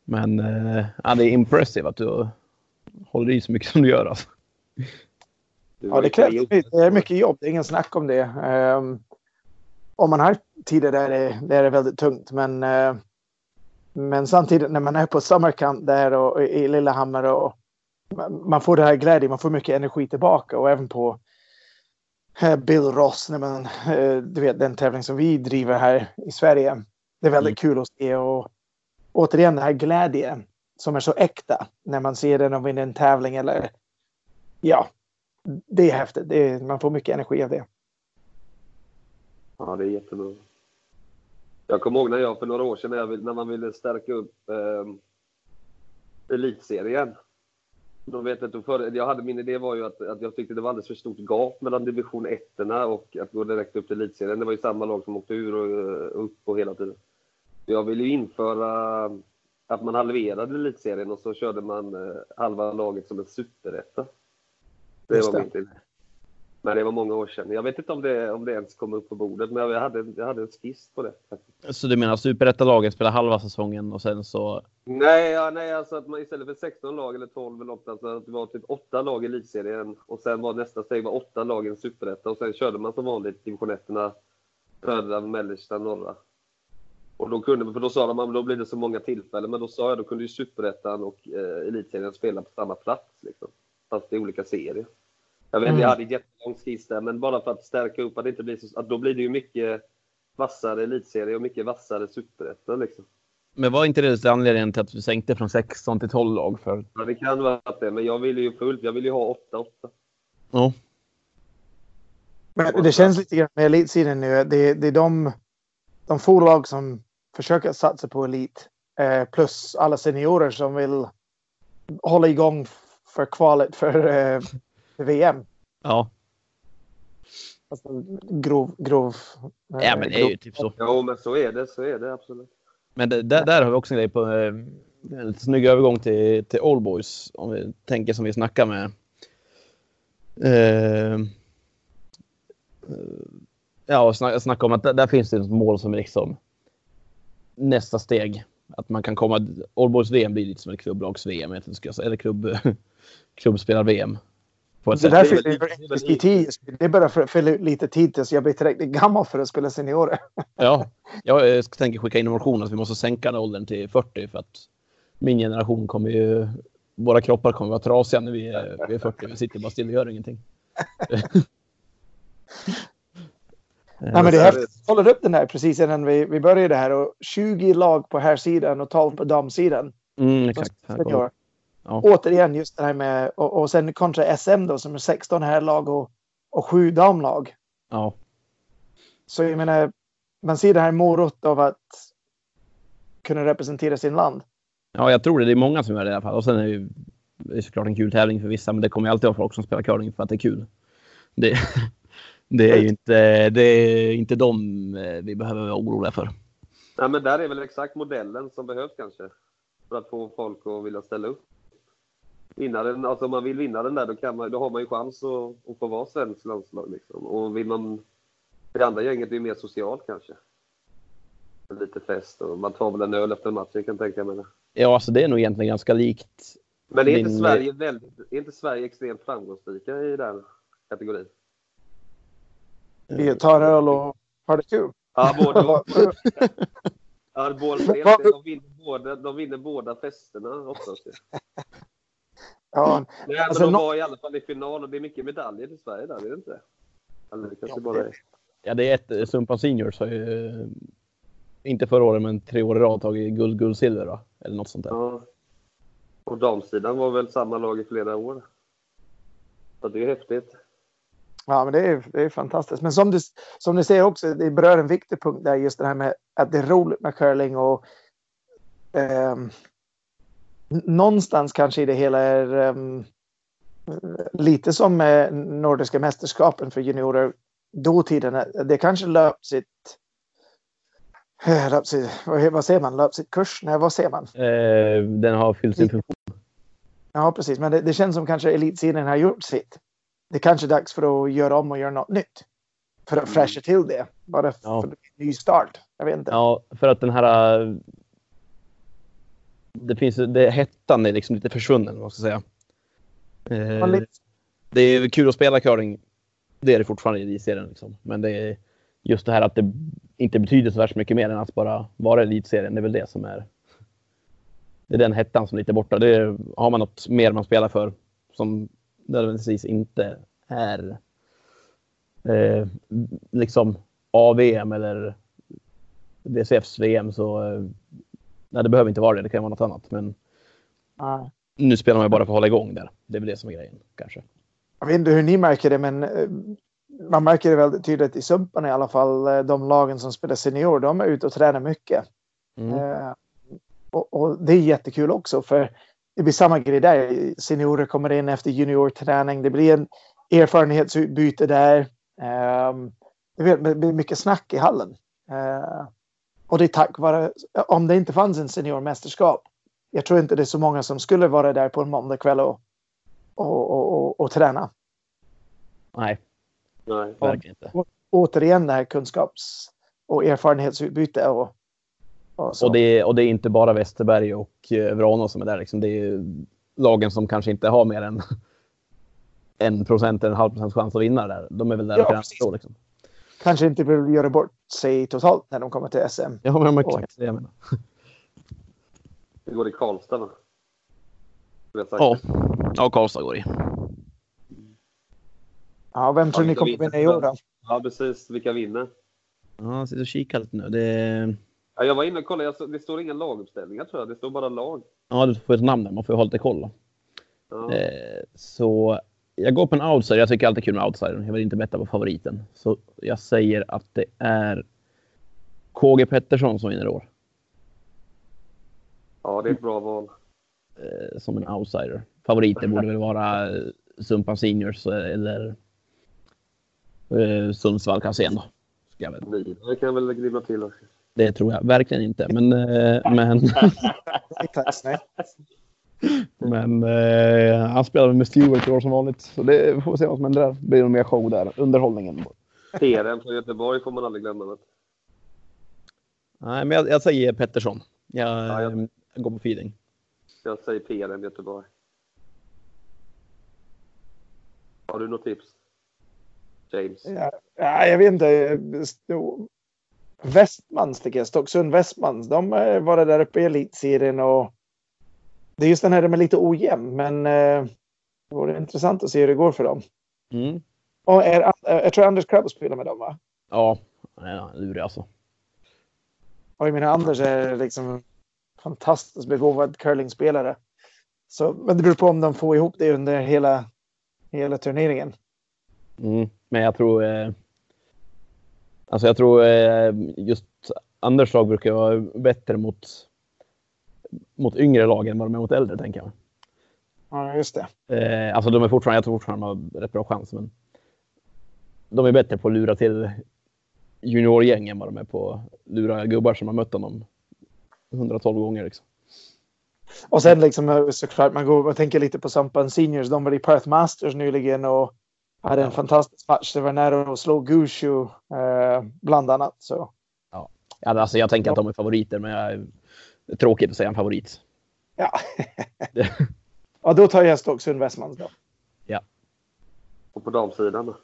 Men eh, ja, det är impressive att du håller i så mycket som du gör alltså. Ja, det krävs det är mycket jobb. Det är ingen snack om det. Um, om man har tider där det, där det är väldigt tungt, men uh, men samtidigt när man är på Samarkand där och i Lillehammer och man får det här glädje, man får mycket energi tillbaka och även på eh, Bill Ross, när man, eh, du vet den tävling som vi driver här i Sverige. Det är väldigt mm. kul att se och återigen den här glädjen som är så äkta när man ser den och vinner en tävling eller ja, det är häftigt. Det är, man får mycket energi av det. Ja, det är jättebra. Jag kommer ihåg när jag för några år sedan när, när man ville stärka upp eh, elitserien. Då vet jag, för, jag hade, min idé var ju att, att jag tyckte det var alldeles för stort gap mellan division 1 och att gå direkt upp till elitserien. Det var ju samma lag som åkte ur och eh, upp och hela tiden. Jag ville ju införa att man halverade elitserien och så körde man eh, halva laget som en superetta. Det Just var det. min tid. Men det var många år sedan. Jag vet inte om det, om det ens kom upp på bordet, men jag hade, jag hade en skiss på det. Så du menar superettalaget spelar halva säsongen och sen så... Nej, ja, nej alltså att man istället för 16 lag eller 12 eller 8, alltså att det var typ 8 lag i elitserien och sen var nästa steg var 8 lag i en superetta och sen körde man som vanligt division 1 södra, mellersta, norra. Och då kunde, för då sa de att då blir det så många tillfällen, men då sa jag då kunde ju superettan och eh, elitserien spela på samma plats liksom. Fast i olika serier. Jag vet, Mm. jag hade en jättelång skiss där, men bara för att stärka upp att det inte blir så, att då blir det ju mycket vassare elitserie och mycket vassare superetta liksom. Men var inte det anledningen till att vi sänkte från 16 till 12 lag? För... Ja, det kan vara att det, men jag ville ju fullt. Jag ville ju ha 8-8. Ja. Men det känns lite grann med elitserien nu. Det, det är de, de få lag som försöker satsa på elit. Eh, plus alla seniorer som vill hålla igång för kvalet för, eh, för VM. Ja. Alltså, grov, grov. eh, ja, men det är ju typ så. Jo, men så är det. Så är det absolut. Men det, där, där har vi också en grej på eh, en lite snygg övergång till, till All Boys. Om vi tänker som vi snackar med. Eh, eh, ja, och snacka, snacka om att där, där finns det ett mål som är liksom nästa steg. Att man kan komma. All Boys VM blir lite som ett klubblags-VM. Eller klubb, *laughs* klubbspelar-VM. På ett Det där fyller väl i tid. Det att fylla lite tid tills jag blir tillräckligt gammal för att spela seniorer. *laughs* Ja, jag eh, tänker skicka in en motion att vi måste sänka den åldern till 40 för att min generation kommer ju... Våra kroppar kommer vara trasiga när vi är, vi är 40. Vi sitter bara still och gör ingenting. *laughs* Nej, men det är häftigt. Jag kollade upp den där precis innan vi, vi började här och 20 lag på här sidan och 12 på damsidan. Mm, exakt. Ja. Återigen just det här med och, och sen kontra SM då som är 16 här lag och, och 7 damlag. Ja. Så jag menar, man ser det här morot av att kunna representera sin land. ja, jag tror det. Det är många som gör det i alla fall. Och sen är det ju det är såklart en kul tävling för vissa, men det kommer ju alltid vara folk som spelar curling för att det är kul. Det, *laughs* det är ju inte, det är inte dem eh, vi behöver vara oroliga för. Nej, men där är väl exakt modellen som behövs kanske. För att få folk att vilja ställa upp. Vinna den, alltså om man vill vinna den där, då, kan man, då har man ju chans att, att få vara svensk landslag. Liksom. Och vill man... Det andra gänget är mer socialt kanske. Lite fest och man tar väl en öl efter matchen kan jag tänka mig. Ja, alltså det är nog egentligen ganska likt. Men är inte, Din- Sverige väldigt, är inte Sverige extremt framgångsrika i den kategorin? Vi tar öl och har det kul. Ja, både och. *laughs* Ja, båda, de, vinner båda, de vinner båda festerna oftast. Ja, Nej, men Alltså, de var i alla fall i final och det är mycket medaljer till Sverige där, är det inte? Eller det kanske Ja, bara det- är... Ja, det är ett eh, Sumpan Seniors har ju eh, inte förra året, men tre år i rad tagit guld, guld, silver va? Eller något sånt där. Ja. Och damsidan var väl samma lag i flera år. Så det är häftigt. Ja, men det är, det är fantastiskt. Men som du, som du ser också, det berör en viktig punkt där just det här med att det är roligt med curling och n- någonstans kanske i det hela är ehm, lite som med Nordiska mästerskapen för juniorer dåtiden. Det kanske löpt sitt eh, löpt sitt, vad, vad säger man? Löpt sitt kurs? Nej, vad säger man? Eh, den har fyllt sin funktion. Ja, precis. Men det, det känns som kanske elitserien har gjort sitt. Det är kanske är dags för att göra om och göra något nytt. För att fräscha till det. Bara för Ja. en ny start. Jag vet inte. Ja, för att den här... Det finns det, hettan är liksom lite försvunnen, vad ska säga. Eh, det är kul att spela curling. Det är det fortfarande i elitserien. Liksom. Men det är just det här att det inte betyder så värst mycket mer än att bara vara i elitserien. Det är väl det som är... Det är den hettan som är lite borta. Det är, har man något mer man spelar för som nödvändigtvis inte är eh, liksom AVM eller VCFs VM så eh, nej, det behöver inte vara det. Det kan vara något annat. Men Ja. nu spelar man ju bara för att hålla igång där. Det är väl det som är grejen kanske. Jag vet inte hur ni märker det, men eh, man märker det väldigt tydligt i Sumpan i alla fall. eh, De lagen som spelar senior, de är ute och tränar mycket. Mm. Eh, och, och det är jättekul också för det blir samma grej där. Seniorer kommer in efter juniorträning. Det blir en erfarenhetsutbyte där. Det blir- det blir mycket snack i hallen. Eh, och det är tack vare, om det inte fanns en seniormästerskap. Jag tror inte det är så många som skulle vara där på en måndagkväll och, och, och, och, och träna. Nej, Nej. verkligen inte. Återigen det här kunskaps och erfarenhetsutbyte och, och så. Och det, är, och det är inte bara Westerberg och eh, Vrana som är där. Liksom. Det är lagen som kanske inte har mer än en procent eller en halv procent chans att vinna där. De är väl där Ja, och tränar. Liksom. Kanske inte vill göra bort sig totalt när de kommer till SM. Ja, men exakt det jag menar. *laughs* Det går i Karlstad va? Ja, ja Karlstad går i. Ja, vem tror Ja, ni kommer vinna i år då? ja, precis. Vilka vinner? Ja, jag sitter och kikar lite nu. Det, Ja, jag var inne och kollade. Det står inga laguppställningar tror jag. Det står bara lag. ja, du får ett namn där. Man får ju ha lite koll. Ja. Eh, så jag går på en outsider. Jag tycker alltid kul med outsider. Jag vill inte betta på favoriten. Så jag säger att det är KG Pettersson som vinner i år. ja, det är ett bra val. Eh, som en outsider. Favoriter borde väl vara eh, Sumpan Seniors eh, eller eh, Sundsvall Kasén då. Ska jag väl. Vidare kan väl glimma till också. Det tror jag verkligen inte. Men, eh, men. Men eh, han spelar med Stewart i år som vanligt. Så det får vi se vad som händer där. Det blir nog mer show där. Underhållningen. PRM från Göteborg får man aldrig glömma. Vet. du. Nej, men jag, jag säger Pettersson. Jag, Ja, jag- eh, jag går på feeling. Jag säger PRM Göteborg. Har du något tips? James? Ja, ja, jag vet inte. Västmans tycker jag. Stocksund Västmans. De har varit där uppe i elitserien och det är just den här de är lite ojämn, men eh, det vore intressant att se hur det går för dem. Mm. Och är, eh, jag tror Anders Krabbe spelar med dem, va? Ja, lurig alltså. Och jag menar, Anders är liksom fantastiskt begåvad curlingspelare. Så, men det beror på om de får ihop det under hela, hela turneringen. Mm. Men jag tror... Eh, alltså jag tror eh, just Anders lag brukar vara bättre mot, mot yngre lag än vad de är mot äldre, tänker jag. Ja, just det. Eh, alltså de är fortfarande, jag tror fortfarande de har rätt bra chans, men de är bättre på att lura till juniorgäng än vad de är på att lura gubbar som har mött honom 112 gånger. Liksom. Och sen liksom såklart man går och tänker lite på Sampan Seniors. De var i Perth Masters nyligen och hade en Ja. fantastisk match. Det var nära att slå Gushu eh, bland annat. Så Ja, alltså jag tänker att de är favoriter, men jag, tråkigt att säga en favorit. ja. *laughs* ja, då tar jag Stocksund Västmans då. Och på damsidan då?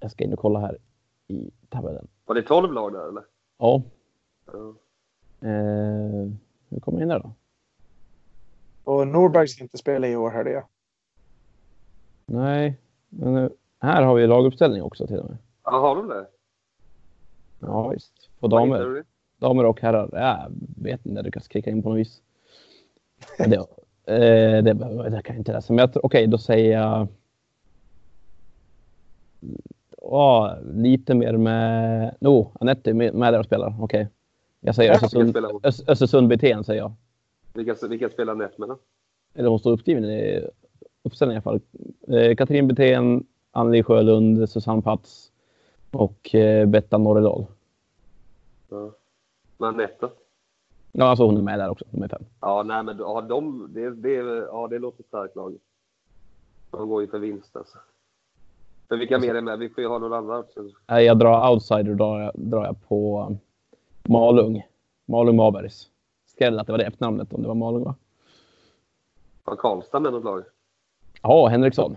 Jag ska in och kolla här i tabellen. Var det 12 lag där eller? Ja, Ja. eh, hur kommer jag in där då? Och Norberg ska inte spela i år hörde jag. Nej, men här har vi laguppställning också till och med. Ja, har de det? Ja, visst. På damer? Damer och herrar. Jag vet inte, du kan klicka in på något vis. Det, eh, det, det kan jag inte läsa. Men okej, då säger jag... Ja, lite mer med... No, Anette är med med där och spelar. Okej. Jag säger Östersund? Ös- Östersund Betén säger jag. Vilka, vilka spelar Nett med då? Eller hon står uppskriven i uppställningen i alla fall. Eh, Katrin Betén, Anneli Sjölund, Susanne Patz och eh, Betta Norredal. Ja. Men Nett då? Ja, alltså hon är med där också. De är fem. Ja, nej men ja, de, det, det, ja, det låter starkt lag. De går ju för vinst alltså. Men vilka mer är med? Vi får ju ha några andra också. Nej, jag drar outsider drar jag, drar jag på Malung. Malung Mabergs. Skräll att det var det efternamnet om det var Malung va? Har Karlstad med något lag? Ja, Henriksson.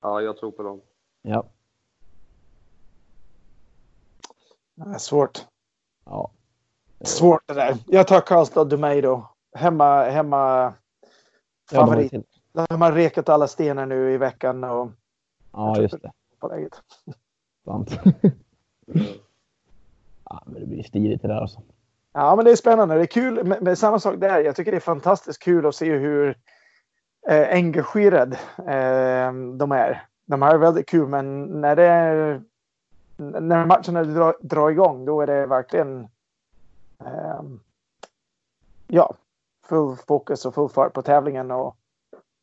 Ja, jag tror på dem. Ja. Det är svårt. ja. Svårt det där. Jag tar Karlstad Dumej då. Hemma, hemma Ja, de favorit. De har rekat alla stenar nu i veckan och ja just det. på läget. Sant. *laughs* ja, men det blir stiligt det där alltså. Ja, men det är spännande. Det är kul. Men, men samma sak där. Jag tycker det är fantastiskt kul att se hur eh, engagerad eh, de är. De har väldigt kul, men när det är, när matcherna drar, drar igång, då är det verkligen ja, full fokus och full fart på tävlingen och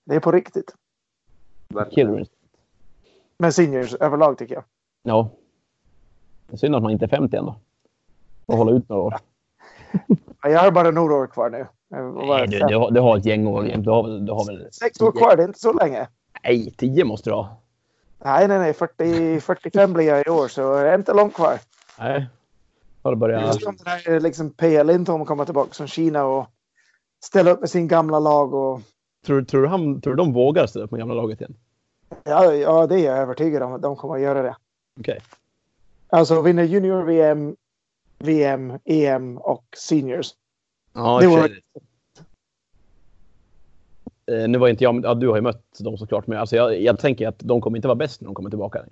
det är på riktigt. Verkligen. Men seniors överlag tycker jag. Ja. Det är synd att man inte är 50 än då. Och hålla ut några år. Ja, Jag har bara några år kvar nu. Nej, du, du, har, du har ett gäng år. Du har, du har väl... Sex år kvar, det är inte så länge. Nej, 10 måste du ha. Nej, nej, nej. 40, 45 blir jag i år så det är inte långt kvar. Nej. Har det börjat... Just om den här liksom P.A. Lindholm kommer tillbaka från Kina och ställa upp med sin gamla lag. Och, Tror, tror, du han, tror du de vågar ställa upp med gamla laget igen? ja, ja, det är jag övertygad om att de kommer att göra det. Okej. Alltså vinner junior-VM, VM, EM och seniors. Ja, Det var-. Eh, Nu var inte jag, ja, du har ju mött dem såklart, men alltså jag, jag tänker att de kommer inte vara bäst när de kommer tillbaka.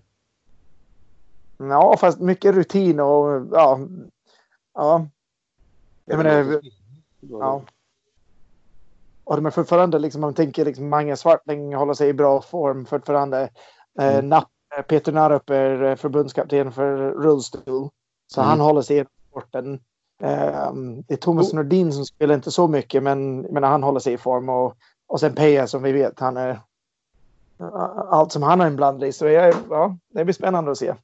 Ja, fast mycket rutin och ja. Ja, jag menar, ja. Och är fortfarande liksom, man tänker liksom Mange Svartling håller sig i bra form fortfarande. Eh, Mm. Napp, Peter Narup är eh, förbundskapten för rullstol. Så Mm. han håller sig i sporten. Eh, det är Thomas Oh. Nordin som spelar inte så mycket men, men han håller sig i form. Och, och sen Peja som vi vet, han är allt som han är inblandad i. Så jag, ja, det blir spännande att se.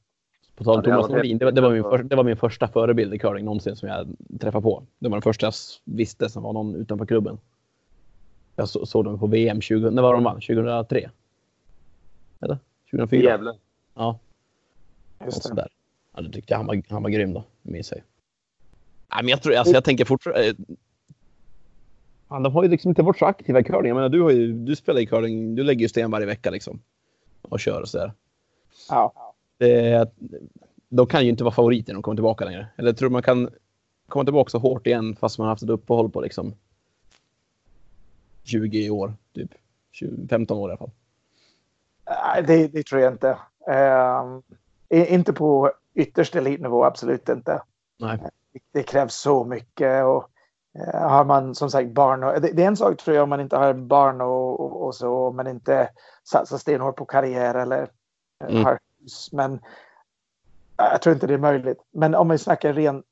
På tal om Thomas Nordin, det, var- det, var min för, det var min första förebild i curling någonsin som jag träffade på. Det var den första jag visste som var någon utanför klubben. Jag så, såg dem på VM 20, när var de vann? 2003? Eller? 2004? Gävle. Ja, Just det. sådär. Ja, det tyckte jag han var, han var grym då, minns jag ju. Nej, men jag, tror, alltså, jag tänker fortfarande... eh, de har ju liksom inte varit så aktiva i curling. Jag menar, du, har ju, du spelar i curling, du lägger ju sten varje vecka liksom. Och kör och sådär. Ja. Det, de kan ju inte vara favoriter när de kommer tillbaka längre. Eller tror du man kan komma tillbaka så hårt igen fast man har haft ett uppehåll på liksom 20 år, typ 20, 15 år i alla fall. Nej, det, det tror jag inte. I- inte på yttersta elitnivå, absolut inte. Nej. Det, krävs så mycket. Och, eh, har man som sagt barn och, det, det är en sak tror jag om man inte har barn och, och, och så, om man inte satsar stenhårt på karriär eller eh, Mm. har. Men eh, jag tror inte det är möjligt. Men om vi snackar rent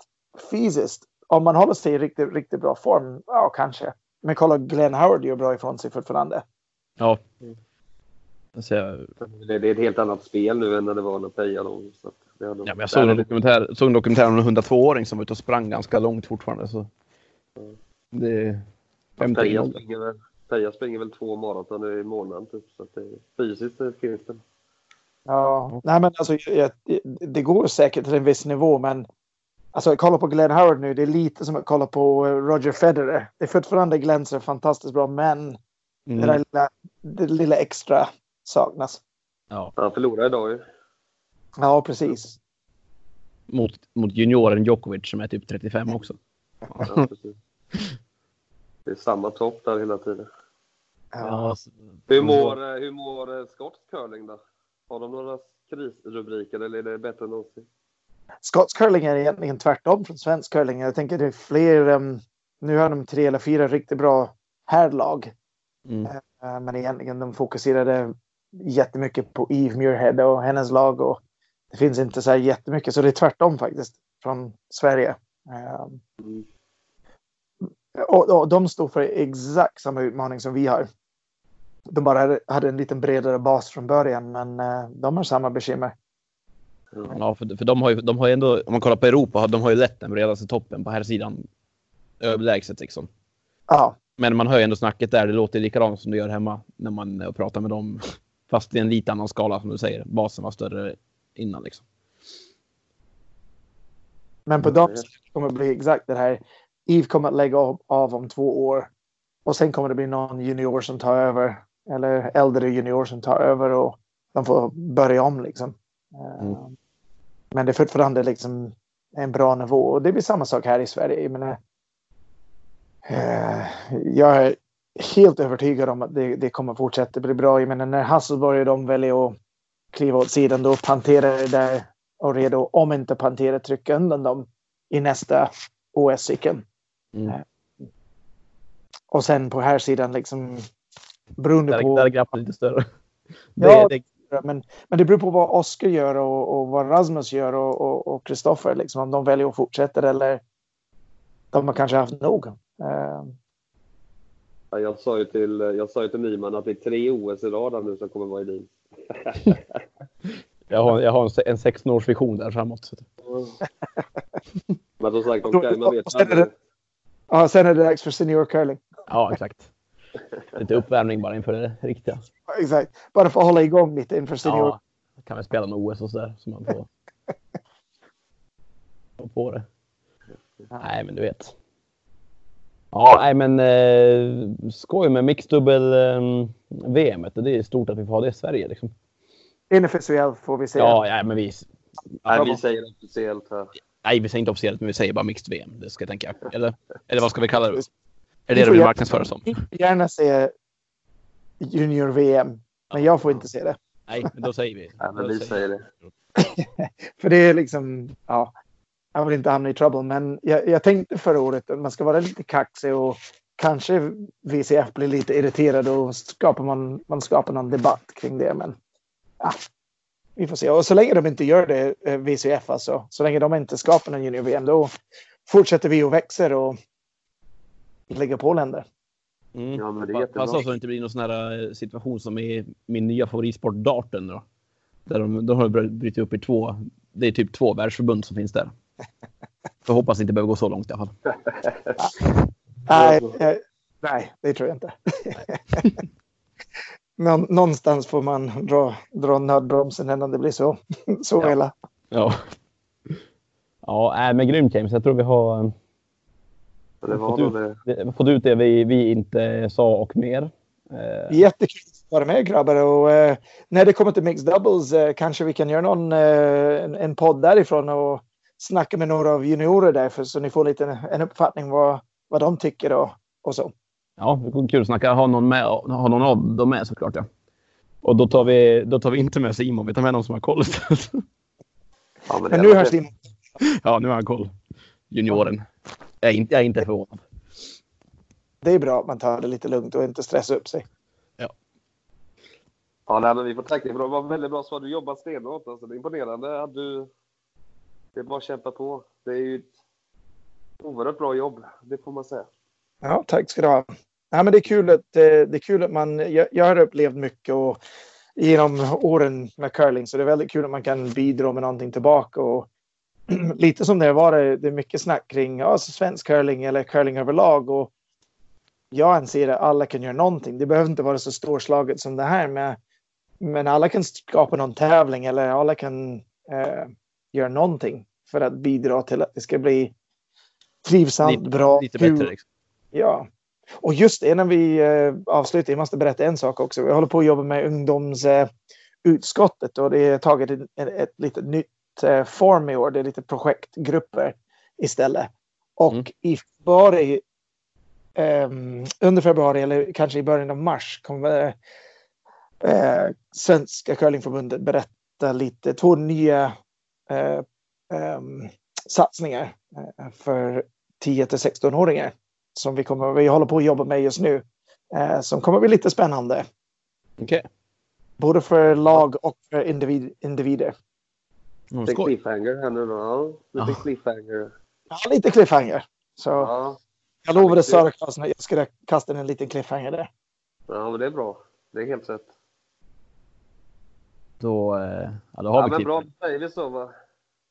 fysiskt, om man håller sig i riktigt, riktigt bra form, ja kanske. Men kolla Glenn Howard gör bra ifrån sig fortfarande. Ja. Alltså, jag, Det, det är ett helt annat spel nu än när det var när Peja låg. Så det hade- ja, men jag såg en dokumentär, såg en dokumentär om en 102-åring som var ute och sprang ganska långt fortfarande. Så det är 50 Peja springer, väl, Peja springer väl två maraton i månaden typ. Så att det, fysiskt det finns det. Ja, nej men alltså det går säkert till en viss nivå men alltså kolla på Glenn Howard nu, det är lite som att kolla på eh, Roger Federer. Det är fortfarande är fantastiskt bra men det där Mm. lilla, det lilla extra saknas. Ja. Han förlorade idag ju. Ja, precis. Mot, mot junioren Djokovic som är typ 35 också. Ja, precis. Det är samma topp där hela tiden. Ja. så- Hur mår, eh, hur mår eh, skotsk curling då? Har de några krisrubriker eller är det bättre än någonsin? Skotsk curling är egentligen tvärtom från svensk curling. Jag tänker det är fler, um, nu har de tre eller fyra riktigt bra herrlag. Mm. Eh, Men egentligen de fokuserade jättemycket på Eve Muirhead och hennes lag. Och det finns inte så här jättemycket, så det är tvärtom faktiskt från Sverige. Eh, Mm. Och, och de står för exakt samma utmaning som vi har. De bara hade, en liten bredare bas från början, men eh, de har samma bekymmer. Ja, för, för de har ju, de har ju ändå, om man kollar på Europa, de har ju lätt den bredaste toppen på här sidan överlägset liksom. Ja, Men man hör ju ändå snacket där, det låter likadant som det gör hemma när man pratar med dem. *laughs* Fast i en lite annan skala som du säger. Basen var större innan liksom. men på dem kommer det bli exakt det här. Eve kommer att lägga av, av om två år. Och sen kommer det bli någon junior som tar över. Eller äldre junior som tar över och de får börja om liksom. Eh, Mm. Men det är fortfarande liksom en bra nivå. Och det blir samma sak här i Sverige. Jag menar, eh, jag är helt övertygad om att det, det kommer fortsätta bli bra. Jag menar när Hasselborg och de väljer att kliva åt sidan då Pantera är där och redo, om inte Pantera trycka undan dem i nästa OS-cykeln. Mm. Och sen på här sidan liksom beroende Där, på... där är glappet lite större. *laughs* Ja. Det, det, Men, men det beror på vad Oskar gör och, och vad Rasmus gör och- Kristoffer. Liksom, om de väljer att fortsätta eller de har kanske haft nog. Eh, Ja, jag, sa ju till, jag sa ju till Nyman att det är tre OS i rad nu som kommer vara i din. *laughs* jag, har, jag har en, se- en 16 års vision där framåt. Så. *laughs* Men som sagt, de man vet Och sen är det- ja, sen är det dags för senior curling. Ja, exakt. Lite uppvärmning bara inför det riktiga. Exakt. Bara för att hålla igång lite inför senior. Ja, kan vi spela med OS och sådär så man får *laughs* få på det. Nej, men du vet. Ja, nej, men eh, skoj med mixdubbel eh, VM. Det är stort att vi får ha det i Sverige. Liksom. Inofficiellt får vi se. Ja, ja, men vi. Nej, vi säger officiellt här. Nej, vi säger inte officiellt, men vi säger bara mixed VM. Det ska jag tänka. Eller, eller vad ska vi kalla det? Är det det du vill marknadsföra som? Jag vill gärna se junior-VM, men jag får inte se det. Nej, men då säger vi. *laughs* Ja, men vi säger det. *laughs* För det är liksom, ja, jag vill inte hamna i trouble, men jag, jag tänkte förra året att man ska vara lite kaxig och kanske VCF blir lite irriterad och skapar man, man skapar någon debatt kring det. Men ja, vi får se. Och så länge de inte gör det, eh, VCF alltså, så länge de inte skapar någon junior-VM, då fortsätter vi och växer och lägger på länder. Mm. Ja, men det är jättebra. Fast det inte blir någon sån här eh, situation som i min nya favoritsport darten då. Där de, de har brutit upp i två, det är typ två världsförbund som finns där. *laughs* Jag hoppas det inte behöver gå så långt i alla fall. *laughs* nej, nej, det tror jag inte. *laughs* Någonstans får man dra, dra nödbromsen innan det blir så, så ja. Ja. Ja, äh, men grymt James. Jag tror vi har det var fått, ut, det. fått ut det vi, vi inte sa och mer. Eh. Jättekul att vara med grabbar och eh, när det kommer till mixed doubles eh, kanske vi kan göra någon, eh, en, en podd därifrån och snacka med några av juniorer där för så ni får lite en uppfattning vad, vad de tycker och, och så. Ja, det vore kul att snacka, ha någon, med, ha någon av dem med såklart. Ja. Och då tar, vi, då tar vi inte med Simon, vi tar med någon som har koll. ja, men, men nu har Simon. Ja, nu har han koll. Junioren. Jag är inte, jag är inte förvånad. Det är bra att man tar det lite lugnt och inte stressar upp sig. Ja. Ja, nej, men vi får tacka för det. var väldigt bra svar. Du jobbar stenhårt. Alltså, det är imponerande att du... Det är bara att kämpa på. Det är ju ett oerhört bra jobb, det får man säga. Ja, tack ska du ha. Ja, men det, är kul att, eh, det är kul att man... Jag, jag har upplevt mycket och genom åren med curling så det är väldigt kul att man kan bidra med någonting tillbaka. Och *clears throat* lite som det var det, det är mycket snack kring ja, svensk curling eller curling överlag. Och jag anser att alla kan göra någonting. Det behöver inte vara så storslaget som det här. Med, men alla kan skapa någon tävling eller alla kan eh, göra någonting för att bidra till att det ska bli trivsamt, lite, bra, lite bättre. Liksom. Ja. Och just innan vi eh, avslutar, jag måste berätta en sak också. Vi håller på att jobba med ungdomsutskottet eh, och det är tagit ett, ett, litet nytt form i år. Det är lite projektgrupper istället. Och mm. i februari, eh, under februari eller kanske i början av mars kommer eh, Svenska curlingförbundet berätta lite, två nya eh, ehm, satsningar eh, för 10 till 16-åringar som vi, kommer, vi håller på att jobba med just nu. Eh, som kommer bli lite spännande. Okay. Både för lag och för individ, individer. Lite cliffhanger här nu då. Lite ja. cliffhanger. Ja, lite cliffhanger. Så ja. jag lovade Sara Karlsson att jag skulle kasta en liten cliffhanger där. Ja, men det är bra. Det är helt rätt. Då, eh, ja, då har ja, vi men bra, säger vi så va.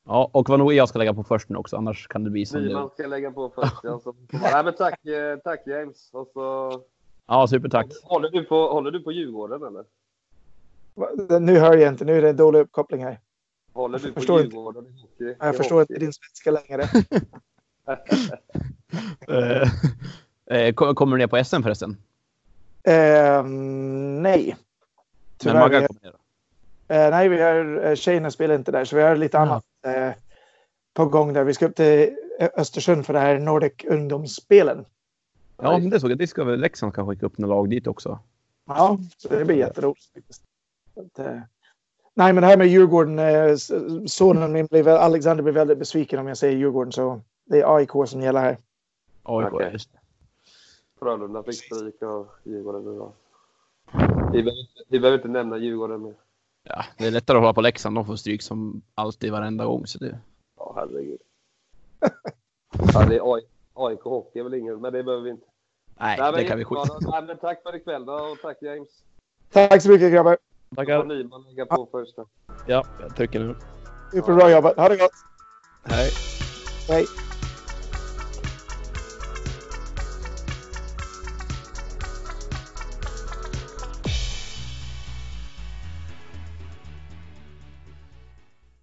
Ja, och vad nog jag ska lägga på först nu också, annars kan det bli som Nyman ska lägga på först. Alltså. Nej, men tack, eh, tack James. Och så... Ja, supertack. Håller du, på, håller du på Djurgården eller? Nu hör jag inte, nu är det en dålig uppkoppling här. Håller du på Djurgården i hockey? Jag förstår inte din svenska längre. *laughs* Eh, eh, kommer du ner på SM förresten? Uh, nej. Tyvärr, Men Maggan kommer ner? Uh, nej, vi har, tjejerna spelar inte där, så vi har lite ja. annat på gång där. Vi ska upp till Östersund för det här Nordic ungdomsspelen. Ja, men det såg jag. Det ska väl Leksand kan skicka upp några lag dit också. Ja, så det blir jätteroligt. Nej, men det här med Djurgården. Eh, sonen min blev, Alexander blir väldigt besviken om jag säger Djurgården. Så det är AIK som gäller här. AIK, okay. just det. Frölunda fick stryk av Djurgården. Vi behöver, vi behöver inte nämna Djurgården mer. Ja, det är lättare att hålla på Leksand. De får stryk som alltid varenda gång. Så det... Ja, herregud. *laughs* ja, det är AIK, Hockey är väl ingen, men det behöver vi inte. Nej, Nej det kan vi. Nej, men tack för ikväll då och tack James. Tack så mycket grabbar. Tackar. Nyman lägga på första. Ja, jag trycker nu. Superbra jobbat. Ha det gott. Hej. Hej.